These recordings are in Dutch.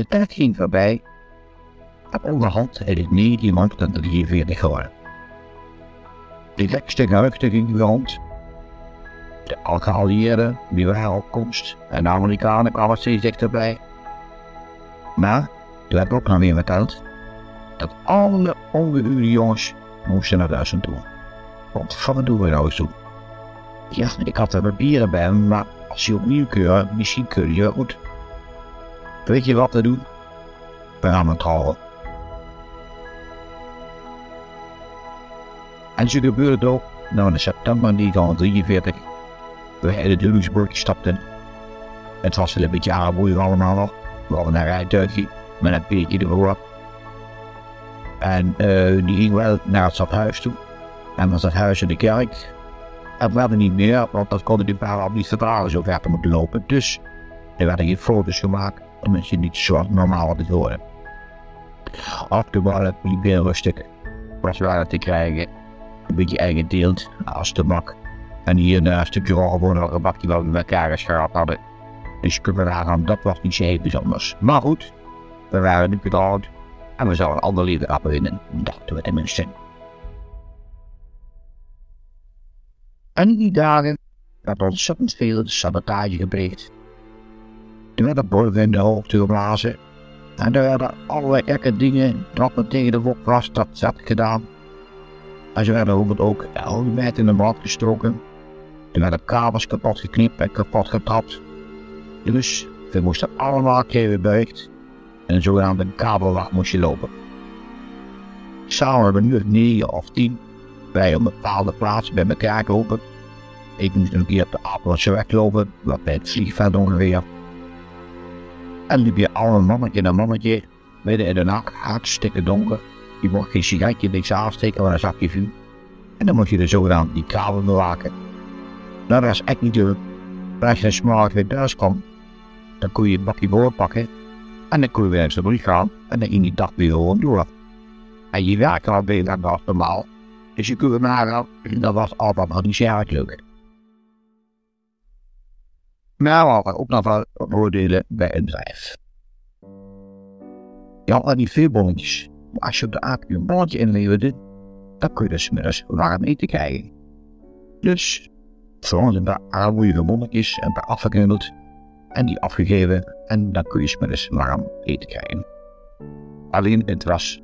De tijd ging voorbij. En onderhand had ik niet iemand dan 43 geworden. De gekste geruchten gingen rond. De geallieerden, die waren op komst. En de Amerikanen kwamen steeds dichterbij. Maar, toen heb ik ook nog weer verteld, dat alle ongehuurde jongens moesten naar Duitsland toe. Want wat doen we nou eens doen? Ja, ik had er papieren bij maar als je opnieuw keuren, misschien kun je goed. Weet je wat te doen? We gaan het trouwen. En zo gebeurde het ook. Nou, in september 1943. We in de Luxemburg stapten. Het was een beetje aanboeien allemaal nog. We hadden een rijtuigje met een beetje ervoor. En uh, die ging wel naar het stadhuis toe. En was dat huis in de kerk. En we niet meer, want dat konden die paar niet verdragen zo ver te moeten lopen. Dus er werden geen foto's gemaakt mensen niet zoals normaal hadden horen. Afgewalen liep weer rustig. Was waren te krijgen. Een beetje eigen deelt als de mak. En hier een stukje een bakje wat we met elkaar geschrapt hadden. Dus kunnen we aan dat was niet zo heel bijzonders. Maar goed, we waren nu getrouwd en we zouden een ander leven afwinnen. Dachten we tenminste. En die dagen werd ontzettend veel sabotage gepleegd. Er werden borgen in de hoogte geblazen. En er werden allerlei gekke dingen men tegen de wok was, dat zat gedaan. En ze werden bijvoorbeeld ook helmet in de brand gestoken. Er werden kabels kapot geknipt en kapot getrapt. Dus we moesten allemaal keer bebuigd. En een zogenaamde kabelwacht moest je lopen. Samen hebben nu 9 of 10 bij een bepaalde plaats bij elkaar gelopen. Ik moest een keer op de Apeldoornse weg lopen, wat bij het vliegveld ongeveer. En liep je een mannetje een mannetje, midden in de nacht, hartstikke donker. Je mocht geen sigaretje niks aansteken, maar dan zag je vuur. En dan moest je de zogenaamde die kabel bewaken. Nou, dat is echt niet leuk. Als je smart weer thuis kwam, dan kon je een bakje boord pakken. En dan kon je weer naar de brief gaan en dan ging die dag weer gewoon door. En je werkte al beter dan normaal. Dus je kunt nagaan, dat was nog niet zo erg leuk. Nog wel voordelen bij een bedrijf. Je had al niet veel bonnetjes, maar als je op de AQ een bonnetje inleverde, dan kun je dus smiddags warm eten krijgen. Dus voor een paar armoedige bonnetjes en paar en die afgegeven en dan kun je smiddags warm eten krijgen. Alleen het was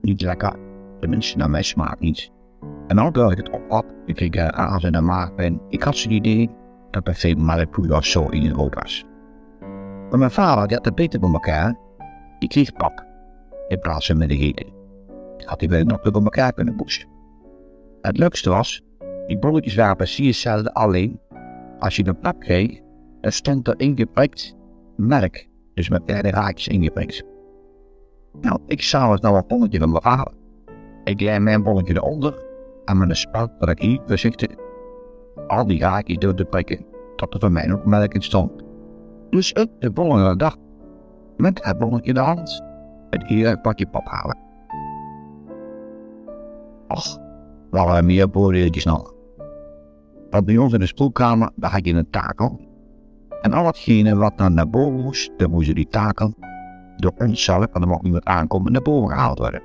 niet lekker, tenminste naar mijn smaak niet. En dan ik het op had, ik kreeg aas en maagpijn. Ik had zo'n idee dat bij veel maracuja zo in rood was. Maar mijn vader die had het beter bij elkaar. Die kreeg pap in plaats van met de eten. Had hij wel nog bij elkaar kunnen poetsen. Het leukste was, die bolletjes waren precies hetzelfde, alleen als je de pap kreeg, dan stond er ingeprikt merk, dus met kleine raakjes ingeprikt. Nou, ik het nou een bolletje van mijn vader. Ik leid mijn bolletje eronder en met een spuit dat ik hier voorzichtig al die haakjes door te prikken, tot mij nog melk stond. Dus ik de volgende dag, met het bonnetje in de hand, het hier pakje pap halen. Och, we hadden meer voordeeltjes nog. Want bij ons in de spoelkamer, daar had je een takel. En al hetgene wat dan naar boven moest, dan moest die takel door ons zelf, want er mocht niemand aankomen, naar boven gehaald worden.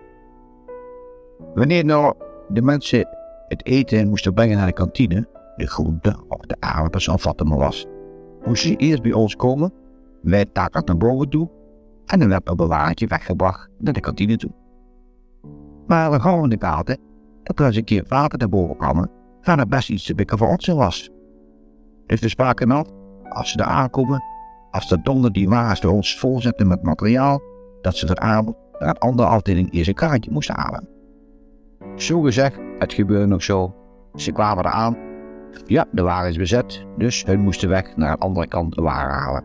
Wanneer nou de mensen het eten moesten brengen naar de kantine, de groente of de aardappels of wat er maar was. Moest je eerst bij ons komen, wij takken naar boven toe en dan werd een bewaartje weggebracht naar de kantine toe. Maar we gaan in de gaten dat er eens een keer water naar boven kwam, gaan er best iets te bikken voor ons was. Dus we spraken af, als ze er aankomen, als de donder die wagens door ons volzetten met materiaal, dat ze er aan een andere afdeling eerst een kaartje moesten halen. Zo gezegd, het gebeurde nog zo. Ze kwamen eraan ja, de wagen is bezet, dus hun moesten weg naar de andere kant de wagen halen.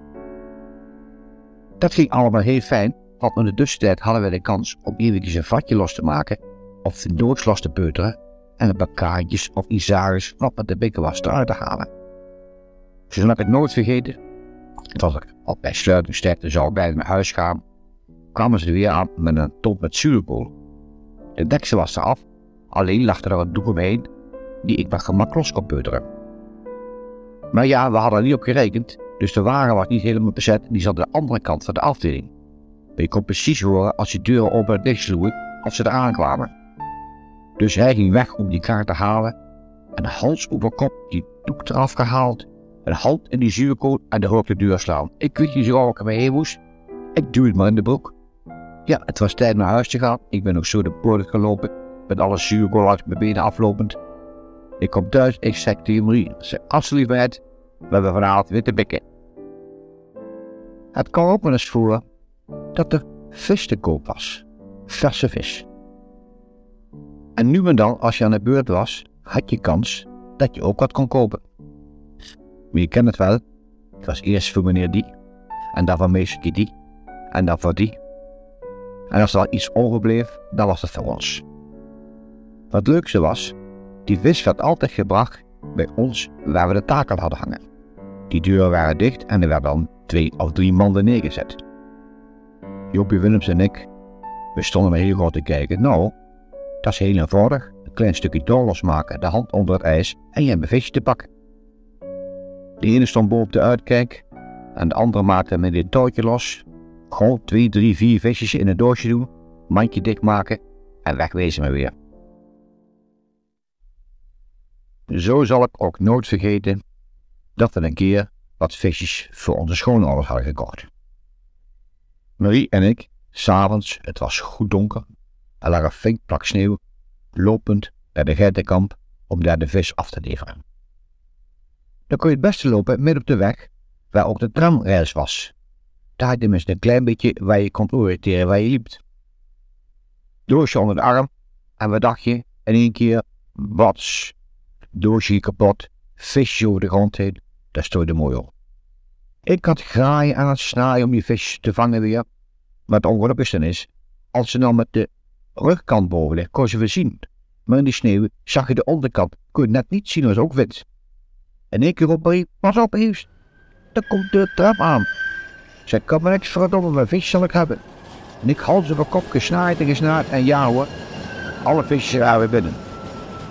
Dat ging allemaal heel fijn, want in de tussentijd hadden we de kans om eventjes een vatje los te maken, of de doods los te peuteren, en een paar kaartjes of isaris wat met de bikken was eruit te halen. Heb ik het nooit vergeten. Was ik al bij sluitingstijd zou ik bij naar huis gaan, kwamen ze weer aan met een top met zuurkool. De deksel was eraf, alleen lag er een doek omheen die ik met gemak los kon peuteren. Maar ja, we hadden er niet op gerekend, dus de wagen was niet helemaal bezet en die zat aan de andere kant van de afdeling. Maar je kon precies horen als die deuren open en dicht sloegen als ze eraan kwamen. Dus hij ging weg om die kaart te halen en hals over kop die doek eraf gehaald, een hand in die zuurkool en de hoop de deur slaan. Ik weet niet zo waar ik ermee heen moest. Ik duw het maar in de broek. Ja, het was tijd naar huis te gaan. Ik ben ook zo de poort gelopen, met alle zuurkool uit mijn benen aflopend. Ik kom thuis, ik zeg tegen Marie, zeg alsjeblieft we hebben vanavond witte bikken. Het kwam ook wel eens voor dat er vis te koop was. Verse vis. En nu en dan, als je aan de beurt was, had je kans dat je ook wat kon kopen. Maar je kent het wel. Het was eerst voor meneer die, en dan van meester die, en dan voor die. En als er iets overbleef, dan was het voor ons. Wat leukste was, die vis werd altijd gebracht bij ons waar we de taken hadden hangen. Die deuren waren dicht en er werden dan twee of drie manden neergezet. Jopie Willems en ik, we stonden maar heel goed te kijken. Nou, dat is heel eenvoudig. Een klein stukje door losmaken, de hand onder het ijs en je hebt een visje te pakken. De ene stond boven de uitkijk en de andere maakte met dit touwtje los. Gewoon twee, drie, vier visjes in een doosje doen, mandje dichtmaken en wegwezen we weer. Zo zal ik ook nooit vergeten dat we een keer wat visjes voor onze schoonouders hadden gekocht. Marie en ik, s'avonds, het was goed donker, er lag een flink plak sneeuw, lopend naar de geitenkamp om daar de vis af te leveren. Dan kon je het beste lopen midden op de weg, waar ook de tramreis was. Daar had je tenminste een klein beetje waar je kon oriënteren waar je liep. Doosje onder de arm, en dacht je? In één keer, wat? Doosje kapot, visje over de grond heen, daar stond de mooi op. Ik had graaien aan het snaaien om die vis te vangen weer. Maar het ongelukkigste is, als ze nou met de rugkant boven ligt, kon ze we zien. Maar in die sneeuw zag je de onderkant, kon je net niet zien, was ook wit. En ik roep Marie, pas op eerst, daar komt de trap aan. Zij kan me niks verdomme, mijn vis zal ik hebben. En ik hals op mijn kop gesnaaid en gesnaaid en ja hoor, alle visjes waren weer binnen.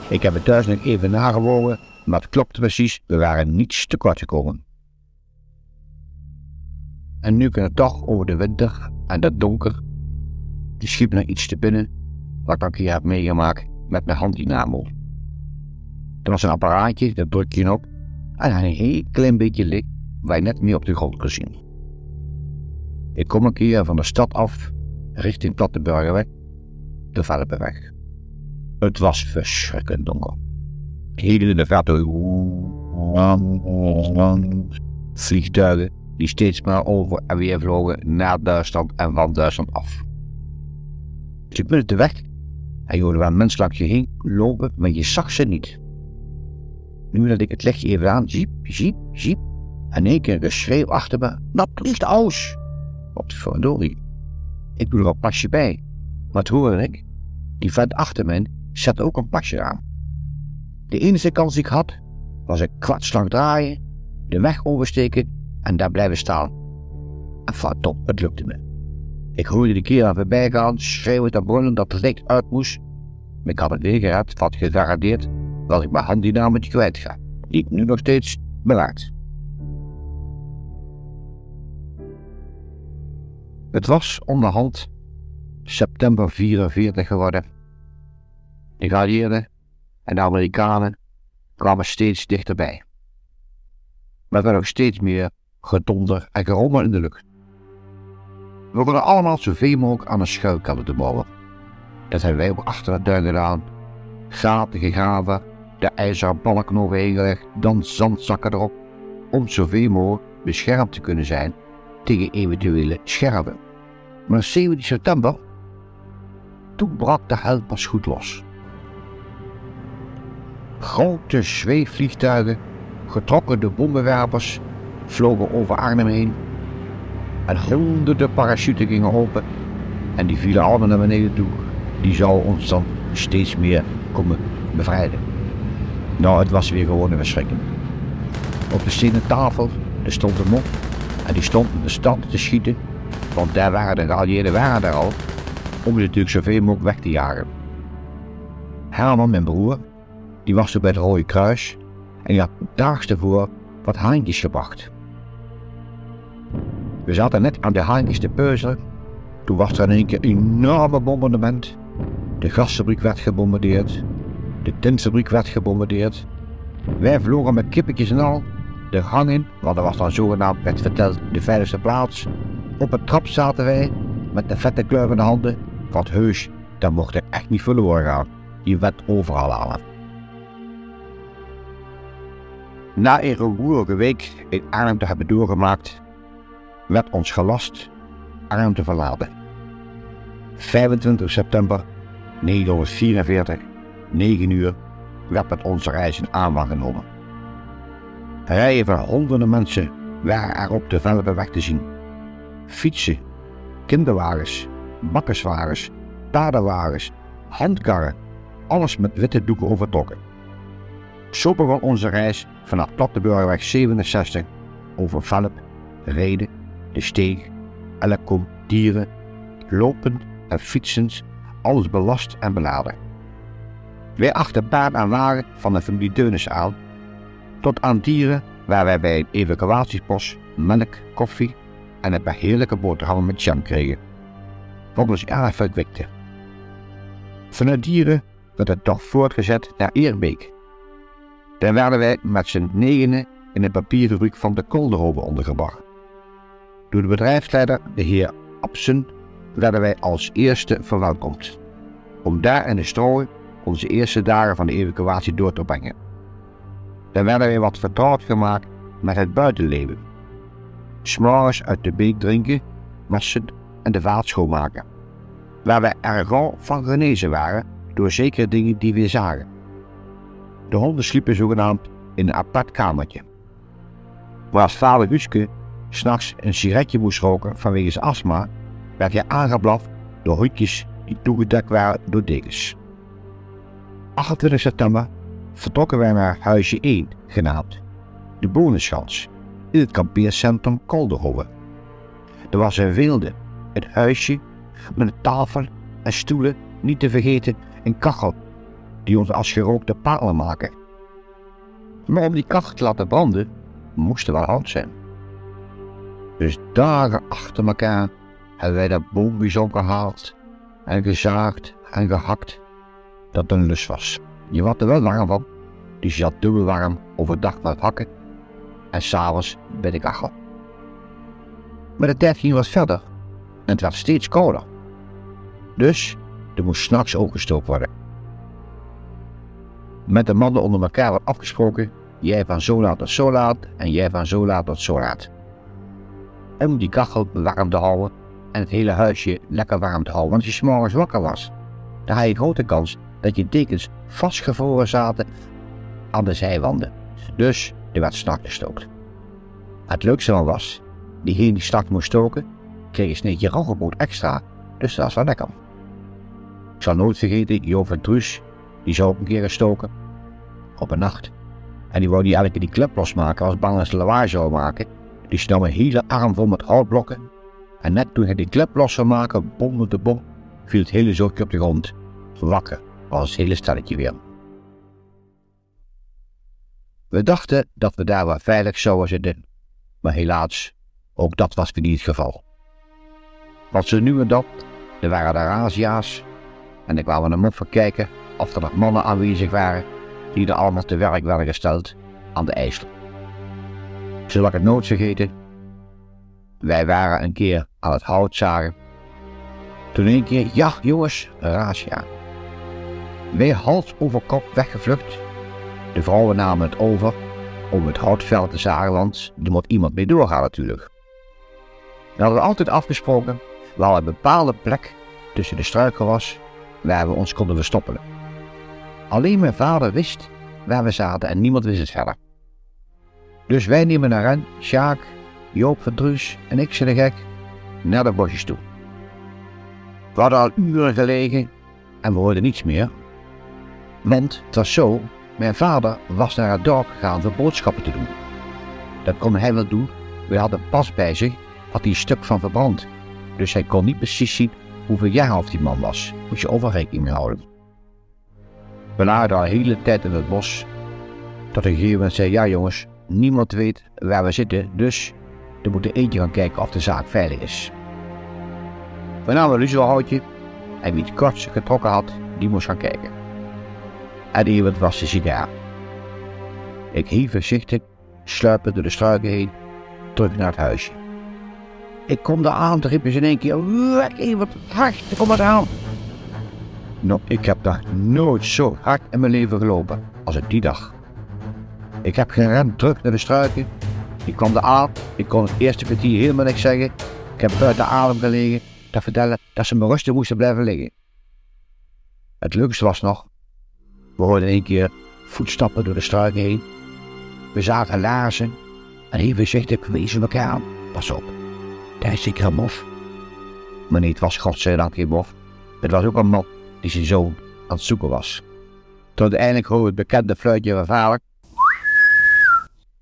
Ik heb het thuis nog even nagewogen, maar het klopte precies, we waren niets te kort gekomen. En nu kan het toch over de winter en dat donker. Die schiep naar iets te binnen, wat ik keer heb meegemaakt met mijn handdynamo. Er was een apparaatje, dat druk je op, en een heel klein beetje licht je net meer op de grond kon zien. Ik kom een keer van de stad af, richting Plattenburgerweg, de Velpenweg. Het was verschrikkelijk donker. Heel in de verte vliegtuigen die steeds maar over en weer vlogen naar Duitsland en van Duitsland af. Dus ik ben de weg en je hoorde wel mensen langs je heen lopen, maar je zag ze niet. Nu dat ik het lichtje even aan, jeep, jeep, jeep, en één keer geschreeuw achter me, dat de aus. Wat verdorie. Ik doe er een pasje bij. Wat hoorde ik? Die vent achter me zette ook een pasje aan. De enige kans die ik had, was een kwartslag draaien, de weg oversteken en daar blijven staan. En verdomd, het lukte me. Ik hoorde de keer aan voorbij gaan, schreeuwen en brullen dat het licht uit moest. Maar ik had het weer gehad, wat gegarandeerd dat ik mijn handdynametje kwijt ga, die ik nu nog steeds bewaard. Het was onderhand september 44 geworden. De geallieerden en de Amerikanen kwamen steeds dichterbij. Maar er nog steeds meer gedonder en gerommel in de lucht. We wilden allemaal zoveel mogelijk aan een schuilkelder te bouwen. Dat hebben wij ook achter het duin gedaan. Gaten gegraven, de ijzeren balken overheen gelegd, dan zandzakken erop, om zoveel mogelijk beschermd te kunnen zijn tegen eventuele scherven. Maar 17 september, toen brak de hel pas goed los. Grote zweefvliegtuigen, getrokken door bommenwerpers, vlogen over Arnhem heen. En honderden parachuten gingen open en die vielen allemaal naar beneden toe. Die zouden ons dan steeds meer komen bevrijden. Nou, het was weer gewoon een verschrikking. Op de stenen tafel stond een mop en die stond in de stad te schieten, want daar waren de geallieerden waren daar al, om natuurlijk zoveel mogelijk weg te jagen. Herman, mijn broer, die was er bij het Rode Kruis en die had daags ervoor wat haantjes gebracht. We zaten net aan de haantjes te peuzelen Toen was er in één keer een enorme bombardement. De gasfabriek werd gebombardeerd. De tintfabriek werd gebombardeerd. Wij vlogen met kippetjes en al de gang in, want dat was dan zogenaamd, werd verteld, de veiligste plaats. Op het trap zaten wij met de vette kleur in de handen. Wat heus, dan mocht er echt niet verloren gaan. Je werd overal aan. Na een rumoerige week in Arnhem te hebben doorgemaakt, werd ons gelast Arnhem te verlaten. 25 september 1944, 9 uur, werd met onze reis in aanvang genomen. Rijen van honderden mensen waren er op de Velpenweg te zien. Fietsen, kinderwagens, bakkerswagens, paardenwagens, handkarren, alles met witte doeken overtrokken. Zo begon onze reis vanaf Platteburgerweg 67 over Velp, Reden, De Steeg, Elkom, Dieren, lopen en fietsens, alles belast en beladen. Wij achter paard en wagen van de familie Deunis aan tot aan dieren waar wij bij een evacuatiepost melk, koffie en een paar heerlijke boterhammen met jam kregen. Wat ons erg verkwikte. Vanuit dieren werd het toch voortgezet naar Eerbeek. Daar werden wij met z'n negenen in de papierfabriek van de Kolderhoven ondergebracht. Door de bedrijfsleider, de heer Absen, werden wij als eerste verwelkomd. Om daar in de strooi onze eerste dagen van de evacuatie door te brengen. Dan werden we wat vertrouwd gemaakt met het buitenleven. S'morgens uit de beek drinken, wassen en de vaat schoonmaken. Waar we erg van genezen waren door zekere dingen die we zagen. De honden sliepen zogenaamd in een apart kamertje. Als vader Guske s'nachts een sigaretje moest roken vanwege zijn astma, werd hij aangeblaft door hoedjes die toegedekt waren door dekens. 28 september vertrokken wij naar huisje 1, genaamd de Bonenschans, in het kampeercentrum Kolderhoven. Er was een wilde, het huisje met een tafel en stoelen, niet te vergeten een kachel, die ons als gerookte palen maken. Maar om die kachel te laten branden, moest er wel hout zijn. Dus dagen achter elkaar hebben wij dat boompjes opgehaald en gezaagd en gehakt dat een lus was. Je wordt er wel warm van, dus je zat dubbel warm overdag met hakken en s'avonds bij de kachel. Maar de tijd ging wat verder en het werd steeds kouder. Dus er moest s'nachts ook gestookt worden. Met de mannen onder elkaar werd afgesproken, jij van zo laat tot zo laat en jij van zo laat tot zo laat. En om die kachel warm te houden en het hele huisje lekker warm te houden, want als je s'morgens wakker was, dan had je grote kans dat je dekens vastgevroren zaten aan de zijwanden. Dus er werd start gestookt. Het leukste was, diegene die start moest stoken, kreeg een sneetje roggebrood extra, dus dat was wel lekker. Ik zal nooit vergeten, Jo van Truus, die zou ook een keer gestoken. Op een nacht. En die wou die elke die klep losmaken, als bang ze lawaai zou maken. Die nam een hele arm vol met houtblokken. En net toen hij die klep los zou maken, bom met de bom, viel het hele zootje op de grond. Wakker was het hele stelletje weer. We dachten dat we daar wel veilig zouden zitten, maar helaas, ook dat was weer niet het geval. Want ze nu en dat, er waren daar Azia's en ik kwamen hem op kijken of er nog mannen aanwezig waren die er allemaal te werk werden gesteld aan de IJssel. Zal ik het nooit vergeten? Wij waren een keer aan het hout zagen. Toen een keer, ja jongens, razzia. Wij hals over kop weggevlucht de vrouwen namen het over om het houtveld te zagen, want er moet iemand mee doorgaan natuurlijk. We hadden altijd afgesproken waar een bepaalde plek tussen de struiken was waar we ons konden verstoppen. Alleen mijn vader wist waar we zaten en niemand wist het verder. Dus wij nemen naar hen, Sjaak, Joop van Druus en ik de gek, naar de bosjes toe. We hadden al uren gelegen en we hoorden niets meer. Want het was zo mijn vader was naar het dorp gegaan om boodschappen te doen. Dat kon hij wel doen. We hadden pas bij zich, had hij een stuk van verbrand. Dus hij kon niet precies zien hoeveel jaar oud die man was. Moet je overrekening houden. We lagen al de hele tijd in het bos. Tot een gegeven moment zei, ja jongens, niemand weet waar we zitten, dus we moeten eentje gaan kijken of de zaak veilig is. We namen een luciferhoutje en wie het kortst getrokken had, die moest gaan kijken. En iemand was de sigaar. Ik hief voorzichtig, sluipend door de struiken heen, terug naar het huisje. Ik kom daar aan, riepen ze in één keer, even hard, kom maar aan. Nou, ik heb daar nooit zo hard in mijn leven gelopen als ik die dag. Ik heb gerend terug naar de struiken. Ik kwam er aan, ik kon het eerste kwartier helemaal niks zeggen. Ik heb buiten adem gelegen te vertellen dat ze me rustig moesten blijven liggen. Het leukste was nog, we hoorden een keer voetstappen door de struiken heen. We zagen laarzen en heel voorzichtig wezen elkaar aan. Pas op, daar is zeker een mof. Maar nee, het was godzijdank geen mof. Het was ook een man die zijn zoon aan het zoeken was. Tot uiteindelijk hoorde het bekende fluitje van vader.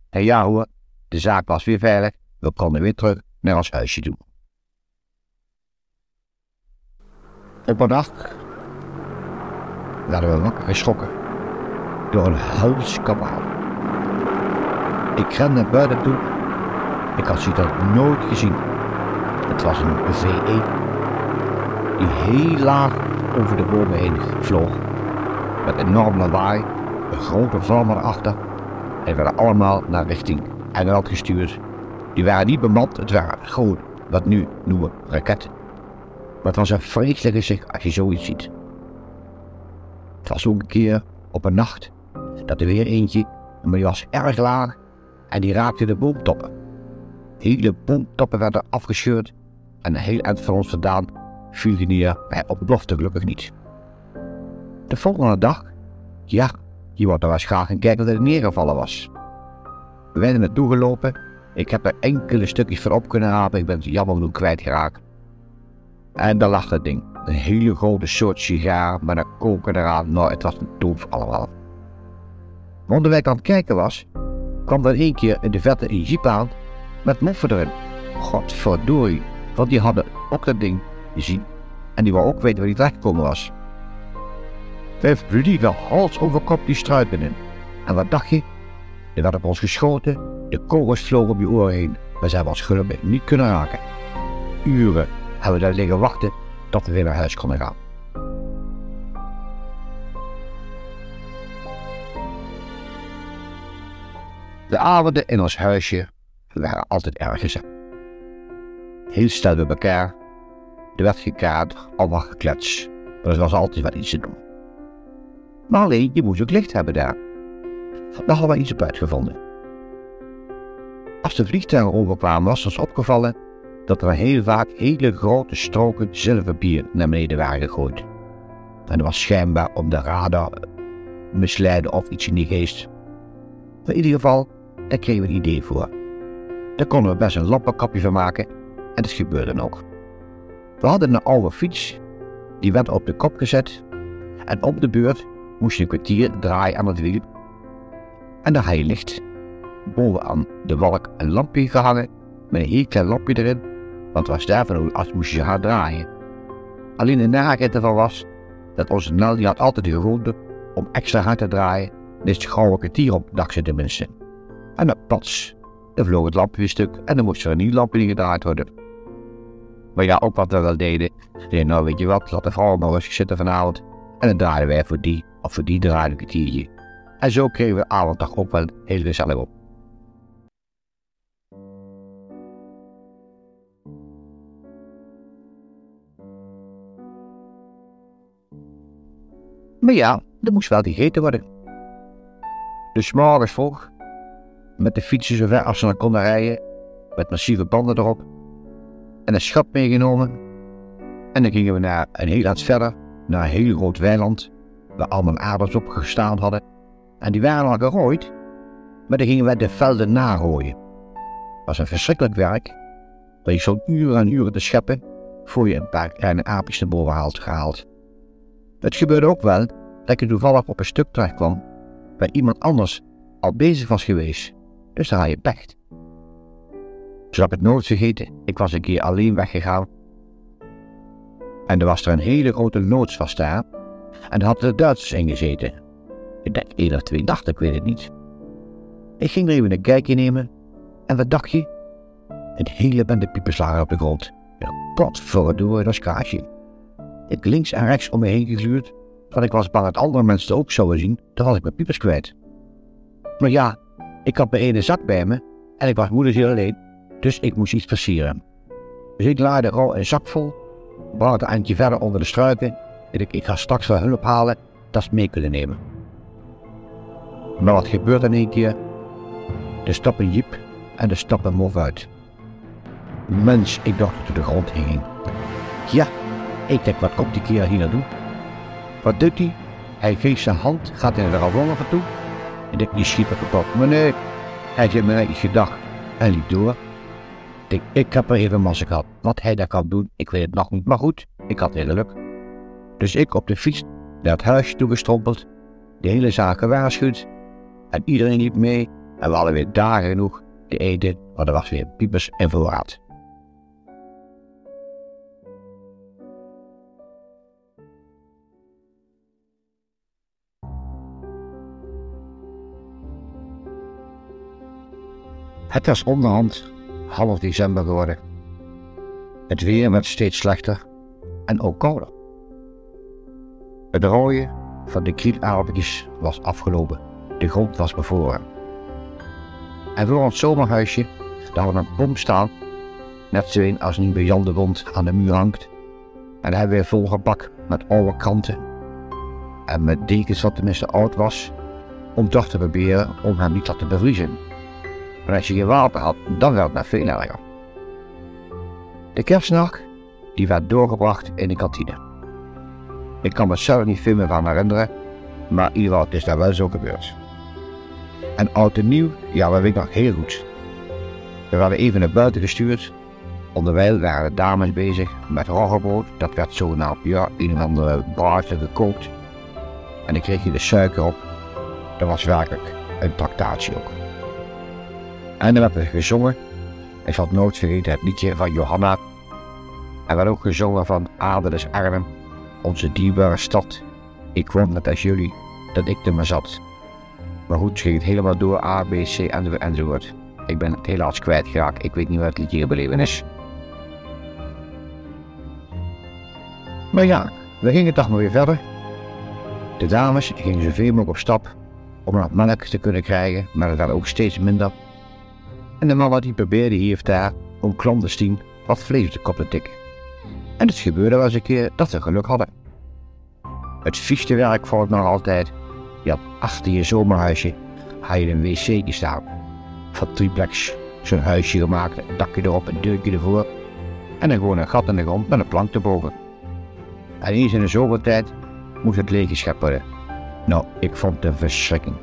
En ja hoor, de zaak was weer veilig. We konden weer terug naar ons huisje toe. Op een dag werden we wakker geschrokken door een huilskabaal. Ik rende naar buiten toe. Ik had zoiets nooit gezien. Het was een V1 die heel laag over de bomen heen vloog. Met enorm lawaai, een grote vlam erachter en werden allemaal naar richting Engeland gestuurd. Die waren niet bemand, het waren gewoon wat nu noemen raketten. Maar het was een vreselijk gezicht als je zoiets ziet. Het was ook een keer op een nacht dat er weer eentje, maar die was erg laag en die raakte de boomtoppen. Hele boomtoppen werden afgescheurd en een heel eind van ons vandaan neer, maar op belofte gelukkig niet. De volgende dag, ja, je wordt er eens graag een kijken dat er neergevallen was. We werden naartoe gelopen, ik heb er enkele stukjes van op kunnen rapen, ik ben het jammer genoeg kwijtgeraakt. En daar lag dat ding. Een hele grote soort sigaar met een koker eraan. Nou, het was een doof allemaal. Maar ik aan het kijken was, kwam er één keer in de vette een jeep aan met moffen erin. Godverdorie, want die hadden ook dat ding en die wou ook weten waar die terecht gekomen was. Vijf Rudy wel hals over kop die struiken in. En wat dacht je? Er werd op ons geschoten, de kogels vlogen op je oren heen, ze hebben ons gelukkig niet kunnen raken. Uren hebben we daar liggen wachten tot we weer naar huis konden gaan. De avonden in ons huisje waren altijd erg gezellig. Heel stel bij elkaar. Er werd gekaard, allemaal geklets. Maar er was altijd wat iets te doen. Maar alleen, je moest ook licht hebben daar. Daar hadden we iets op uitgevonden. Als de vliegtuigen overkwamen was ons opgevallen dat er heel vaak hele grote stroken zilverbier naar beneden waren gegooid. En dat was schijnbaar om de radar misleiden of iets in die geest. in ieder geval, daar kregen we een idee voor. Daar konden we best een lappenkapje van maken en dat gebeurde ook. We hadden een oude fiets, die werd op de kop gezet en op de beurt moest je een kwartier draaien aan het wiel. En daar had je licht bovenaan de walk een lampje gehangen met een heel klein lampje erin want was daarvan als moest je gaan draaien. Alleen de narigheid ervan was dat onze Nel die had altijd de gewoonte om extra hard te draaien, dus het gauw een kwartier op dacht ze tenminste. En dan pats, dan vloog het lampje weer stuk en dan moest er een nieuw lampje gedraaid worden. Maar ja, ook wat we wel deden, nou weet je wat, laat de vrouw maar rustig zitten vanavond en dan draaiden wij voor die of voor die draaide een kwartiertje. En zo kregen we avonddag ook wel heel gezellig op. Maar ja, er moest wel gegeten worden. Dus morgens vroeg, met de fietsen zo ver als ze dan konden rijden, met massieve banden erop, en een schap meegenomen. En dan gingen we naar een heel eind verder, naar een heel groot weiland, waar allemaal aarders op gestaan hadden. En die waren al gerooid, maar dan gingen we de velden narooien. Dat was een verschrikkelijk werk, dat je zo'n uren en uren te scheppen, voor je een paar kleine aapjes naar boven had gehaald. Het gebeurde ook wel dat je toevallig op een stuk terecht kwam waar iemand anders al bezig was geweest, dus daar had je pech. Zo heb ik het nooit vergeten, ik was een keer alleen weggegaan en er was er een hele grote loods daar en daar hadden de Duitsers in gezeten. Ik denk één of twee dachten, ik weet het niet. Ik ging er even een kijkje nemen en wat dacht je? Een hele bende piepers lagen op de grond. Potverdorie, dat is kaasje. Ik links en rechts om me heen gegluurd, want ik was bang dat andere mensen het ook zouden zien, dan was ik mijn piepers kwijt. Maar ja, ik had mijn ene zak bij me en ik was moederziel alleen, dus ik moest iets versieren. Dus ik laaide al een zak vol, bracht een eindje verder onder de struiken en ik, ik ga straks wel hulp halen dat ze mee kunnen nemen. Maar wat gebeurt in één keer? Er stapt een jeep en er stapt een mof uit. Mens, ik dacht dat hij de grond heen ging. Ja, ik denk, wat komt die keer hier naartoe? Wat doet hij? Hij geeft zijn hand, gaat in de van toe. En ik die schiet er kapot. Nee, hij heeft me iets gedacht en liep door. Ik ik heb er even massa gehad. Wat hij daar kan doen, ik weet het nog niet. Maar goed, ik had heel geluk. Dus ik op de fiets naar het huisje toegestrompeld. De hele zaak gewaarschuwd. En iedereen liep mee. En we hadden weer dagen genoeg te eten. Maar er was weer piepers en voorraad. Het was onderhand half december geworden. Het weer werd steeds slechter en ook kouder. Het rooien van de krielaarbeidjes was afgelopen. De grond was bevroren. En voor ons zomerhuisje, daar hadden een bom staan, net zo een als Jan de Wond aan de muur hangt. En daar hebben we volgepakt met oude kanten en met dekens wat tenminste oud was, om toch te proberen om hem niet te laten bevriezen. Maar als je geen water had, dan werd het nog veel erger. De kerstnacht die werd doorgebracht in de kantine. Ik kan me zelf niet veel meer van herinneren, maar in ieder geval is daar wel zo gebeurd. En oud en nieuw, ja, dat weet ik nog heel goed. We werden even naar buiten gestuurd. Onderwijl waren de dames bezig met roggebrood. Dat werd zo ja, een of andere gekookt. En dan kreeg je de suiker op. Dat was werkelijk een tractatie ook. En dan werd er gezongen. Ik zal nooit vergeten het liedje van Johanna. En werd ook gezongen van des Armen, onze dierbare stad. Ik kwam net als jullie, dat ik er maar zat. Maar goed, ging het helemaal door, A, B, C en enzovoort. Ik ben het helaas kwijtgeraakt, ik weet niet wat het liedje gebleven is. Maar ja, we gingen toch maar weer verder. De dames gingen zoveel mogelijk op stap om wat melk te kunnen krijgen, maar het werd ook steeds minder. En de mannen die probeerden hier of daar om clandestien wat vlees de kop te tikken. En het gebeurde wel eens een keer dat ze geluk hadden. Het vieste werk valt nog altijd. Je had achter je zomerhuisje had je een wc staan. Van triplex. Zo'n huisje gemaakt, een dakje erop, een deurtje ervoor. En dan gewoon een gat in de grond met een plank erboven. En eens in de zomertijd moest het leeggeschept worden. Nou, ik vond het een verschrikking.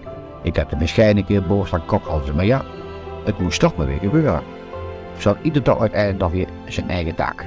Ik heb de bescheiden keer boos van kokhalzen, maar ja, het moest toch maar weer gebeuren. Had ieder dag uiteindelijk nog weer zijn eigen taak.